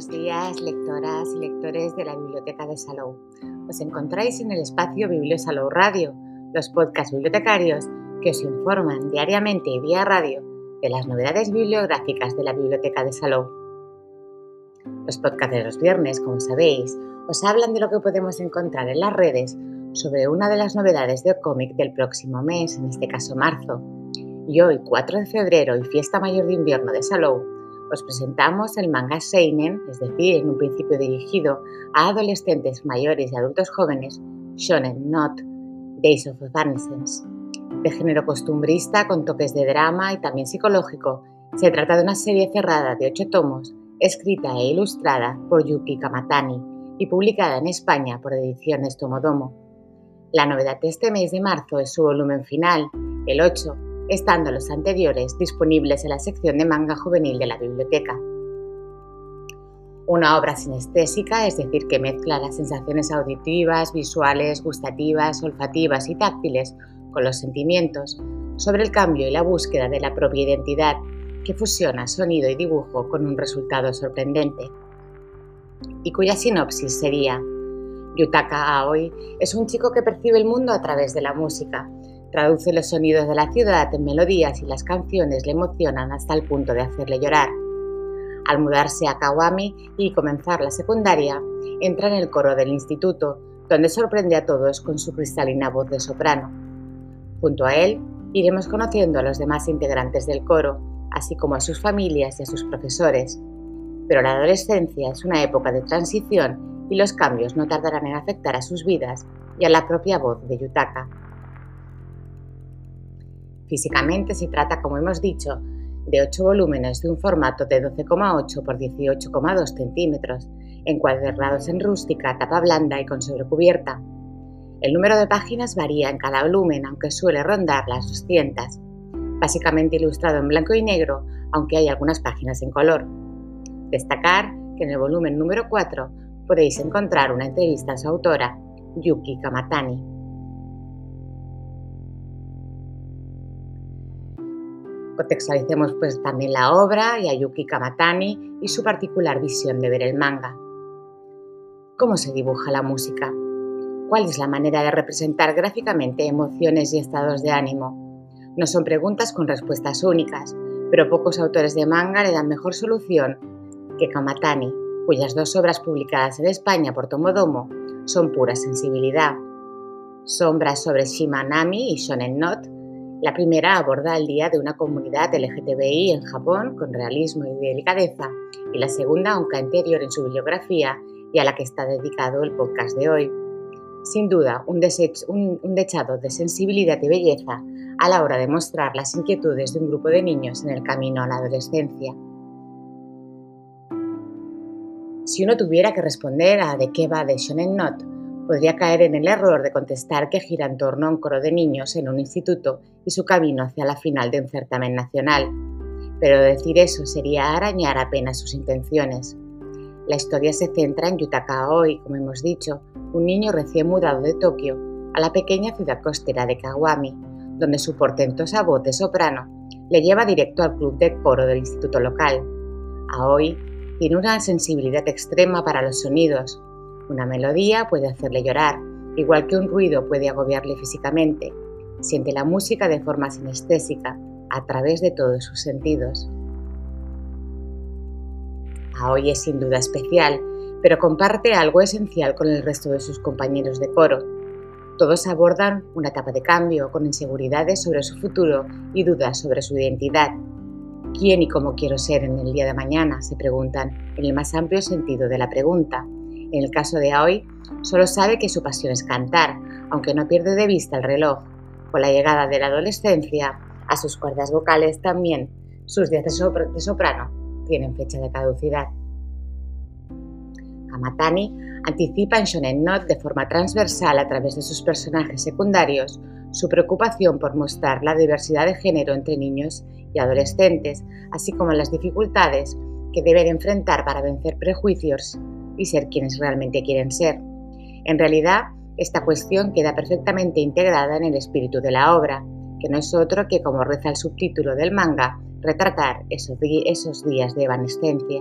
Buenos días, lectoras y lectores de la Biblioteca de Salou. Os encontráis en el espacio Biblio Salou Radio, los podcasts bibliotecarios que os informan diariamente y vía radio de las novedades bibliográficas de la Biblioteca de Salou. Los podcasts de los viernes, como sabéis, os hablan de lo que podemos encontrar en las redes sobre una de las novedades de cómic del próximo mes, en este caso marzo. Y hoy, 4 de febrero y fiesta mayor de invierno de Salou, os presentamos el manga Seinen, es decir, en un principio dirigido a adolescentes mayores y adultos jóvenes, Shonen Not, Days of Adolescence. De género costumbrista con toques de drama y también psicológico, se trata de una serie cerrada de ocho tomos, escrita e ilustrada por Yuki Kamatani y publicada en España por Ediciones Tomodomo. La novedad de este mes de marzo es su volumen final, el 8, estando los anteriores disponibles en la sección de manga juvenil de la biblioteca. Una obra sinestésica, es decir, que mezcla las sensaciones auditivas, visuales, gustativas, olfativas y táctiles con los sentimientos, sobre el cambio y la búsqueda de la propia identidad, que fusiona sonido y dibujo con un resultado sorprendente. Y cuya sinopsis sería, Yutaka Aoi es un chico que percibe el mundo a través de la música, Traduce los sonidos de la ciudad en melodías y las canciones le emocionan hasta el punto de hacerle llorar. Al mudarse a Kawami y comenzar la secundaria, entra en el coro del instituto, donde sorprende a todos con su cristalina voz de soprano. Junto a él, iremos conociendo a los demás integrantes del coro, así como a sus familias y a sus profesores. Pero la adolescencia es una época de transición y los cambios no tardarán en afectar a sus vidas y a la propia voz de Yutaka. Físicamente se trata, como hemos dicho, de 8 volúmenes de un formato de 12,8 por 18,2 centímetros, encuadernados en rústica, tapa blanda y con sobrecubierta. El número de páginas varía en cada volumen, aunque suele rondar las 200, básicamente ilustrado en blanco y negro, aunque hay algunas páginas en color. Destacar que en el volumen número 4 podéis encontrar una entrevista a su autora, Yuki Kamatani. Contextualicemos pues también la obra y a Yuki Kamatani y su particular visión de ver el manga. ¿Cómo se dibuja la música? ¿Cuál es la manera de representar gráficamente emociones y estados de ánimo? No son preguntas con respuestas únicas, pero pocos autores de manga le dan mejor solución que Kamatani, cuyas dos obras publicadas en España por Tomodomo son pura sensibilidad. Sombras sobre Shimanami y Shonen Not la primera aborda el día de una comunidad LGTBI en Japón con realismo y delicadeza, y la segunda, aunque anterior en su bibliografía y a la que está dedicado el podcast de hoy. Sin duda, un, un dechado de sensibilidad y belleza a la hora de mostrar las inquietudes de un grupo de niños en el camino a la adolescencia. Si uno tuviera que responder a de qué va de Shonen Not, podría caer en el error de contestar que gira en torno a un coro de niños en un instituto y su camino hacia la final de un certamen nacional. Pero decir eso sería arañar apenas sus intenciones. La historia se centra en Yutaka Aoi, como hemos dicho, un niño recién mudado de Tokio a la pequeña ciudad costera de Kawami, donde su portentosa voz de soprano le lleva directo al club de coro del instituto local. Aoi tiene una sensibilidad extrema para los sonidos, una melodía puede hacerle llorar, igual que un ruido puede agobiarle físicamente. Siente la música de forma sinestésica, a través de todos sus sentidos. Aoi es sin duda especial, pero comparte algo esencial con el resto de sus compañeros de coro. Todos abordan una etapa de cambio, con inseguridades sobre su futuro y dudas sobre su identidad. ¿Quién y cómo quiero ser en el día de mañana? se preguntan, en el más amplio sentido de la pregunta. En el caso de Aoi, solo sabe que su pasión es cantar, aunque no pierde de vista el reloj. Con la llegada de la adolescencia, a sus cuerdas vocales también, sus días de, soprano tienen fecha de caducidad. Kamatani anticipa en Shonen Not de forma transversal a través de sus personajes secundarios su preocupación por mostrar la diversidad de género entre niños y adolescentes, así como las dificultades que deben enfrentar para vencer prejuicios y ser quienes realmente quieren ser. En realidad, esta cuestión queda perfectamente integrada en el espíritu de la obra, que no es otro que, como reza el subtítulo del manga, retratar esos, días de evanescencia.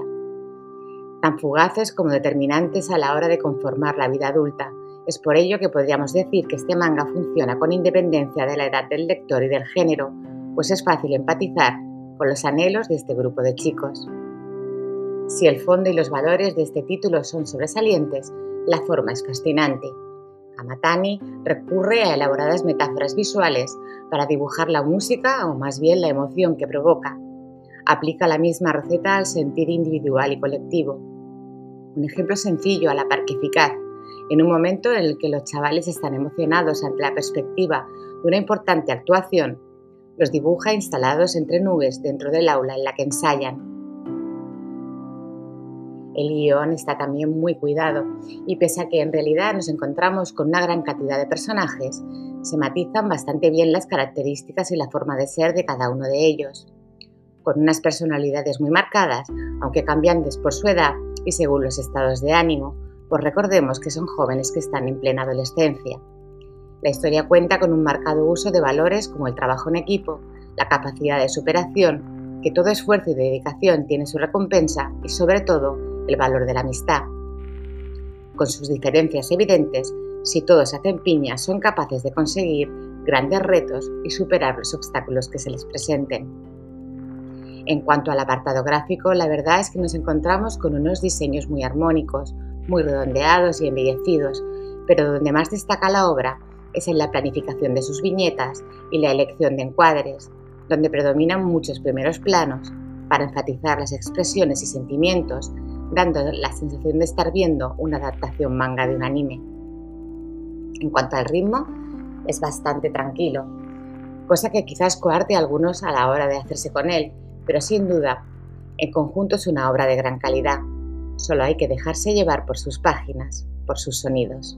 tan fugaces como determinantes a la hora de conformar la vida adulta. Es por ello que podríamos decir que este manga funciona con independencia de la edad del lector y del género, pues es fácil empatizar con los anhelos de este grupo de chicos. Si el fondo y los valores de este título son sobresalientes, la forma es fascinante. Kamatani recurre a elaboradas metáforas visuales para dibujar la música o más bien la emoción que provoca. Aplica la misma receta al sentir individual y colectivo. Un ejemplo sencillo a la par que eficaz. En un momento en el que los chavales están emocionados ante la perspectiva de una importante actuación, los dibuja instalados entre nubes dentro del aula en la que ensayan el guion está también muy cuidado y pese a que en realidad nos encontramos con una gran cantidad de personajes, se matizan bastante bien las características y la forma de ser de cada uno de ellos, con unas personalidades muy marcadas, aunque cambiantes por su edad y según los estados de ánimo, pues recordemos que son jóvenes que están en plena adolescencia. La historia cuenta con un marcado uso de valores como el trabajo en equipo, la capacidad de superación, que todo esfuerzo y dedicación tiene su recompensa y sobre todo el valor de la amistad. Con sus diferencias evidentes, si todos hacen piña, son capaces de conseguir grandes retos y superar los obstáculos que se les presenten. En cuanto al apartado gráfico, la verdad es que nos encontramos con unos diseños muy armónicos, muy redondeados y embellecidos, pero donde más destaca la obra es en la planificación de sus viñetas y la elección de encuadres, donde predominan muchos primeros planos para enfatizar las expresiones y sentimientos dando la sensación de estar viendo una adaptación manga de un anime. En cuanto al ritmo, es bastante tranquilo, cosa que quizás coarte a algunos a la hora de hacerse con él, pero sin duda, en conjunto es una obra de gran calidad. Solo hay que dejarse llevar por sus páginas, por sus sonidos.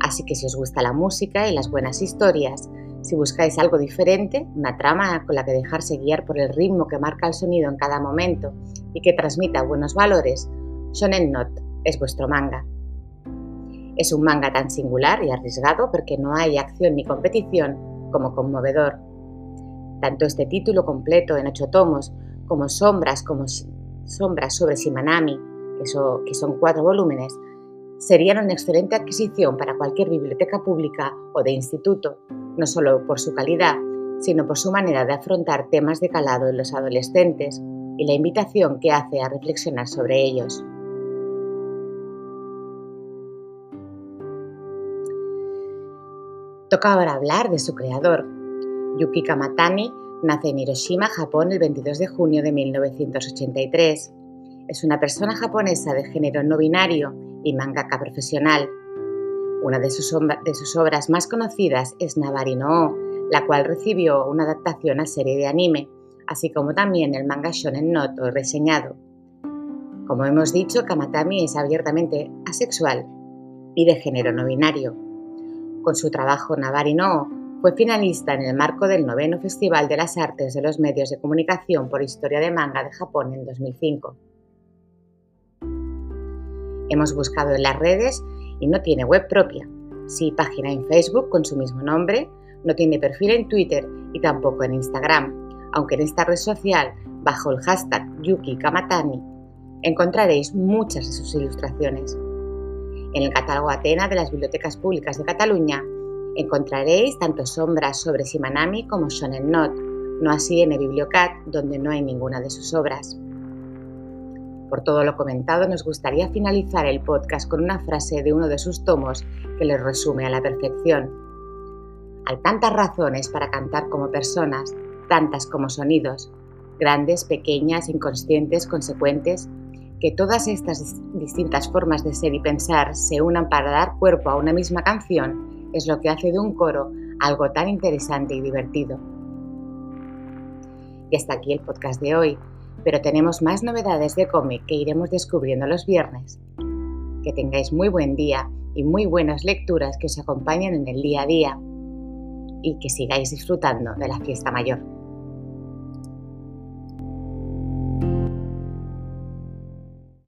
Así que si os gusta la música y las buenas historias, si buscáis algo diferente, una trama con la que dejarse guiar por el ritmo que marca el sonido en cada momento y que transmita buenos valores, Shonen Not es vuestro manga. Es un manga tan singular y arriesgado porque no hay acción ni competición como conmovedor. Tanto este título completo en ocho tomos como Sombras, como Sombras sobre Shimanami, que son cuatro volúmenes, serían una excelente adquisición para cualquier biblioteca pública o de instituto, no solo por su calidad, sino por su manera de afrontar temas de calado en los adolescentes y la invitación que hace a reflexionar sobre ellos. Toca ahora hablar de su creador. Yuki Kamatani nace en Hiroshima, Japón, el 22 de junio de 1983. Es una persona japonesa de género no binario y mangaka profesional. Una de sus, obras más conocidas es Navari no la cual recibió una adaptación a serie de anime, así como también el manga Shonen Noto reseñado. Como hemos dicho, Kamatami es abiertamente asexual y de género no binario. Con su trabajo Navari no fue finalista en el marco del noveno Festival de las Artes de los Medios de Comunicación por Historia de Manga de Japón en 2005. Hemos buscado en las redes no tiene web propia. Sí página en Facebook con su mismo nombre, no tiene perfil en Twitter y tampoco en Instagram, aunque en esta red social, bajo el hashtag Yuki Kamatani, encontraréis muchas de sus ilustraciones. En el catálogo Atena de las Bibliotecas Públicas de Cataluña encontraréis tanto sombras sobre Simanami como Shonen Not, no así en el Bibliocat, donde no hay ninguna de sus obras. Por todo lo comentado, nos gustaría finalizar el podcast con una frase de uno de sus tomos que les resume a la perfección. Hay tantas razones para cantar como personas, tantas como sonidos, grandes, pequeñas, inconscientes, consecuentes, que todas estas distintas formas de ser y pensar se unan para dar cuerpo a una misma canción es lo que hace de un coro algo tan interesante y divertido. Y hasta aquí el podcast de hoy pero tenemos más novedades de cómic que iremos descubriendo los viernes. Que tengáis muy buen día y muy buenas lecturas que os acompañen en el día a día y que sigáis disfrutando de la fiesta mayor.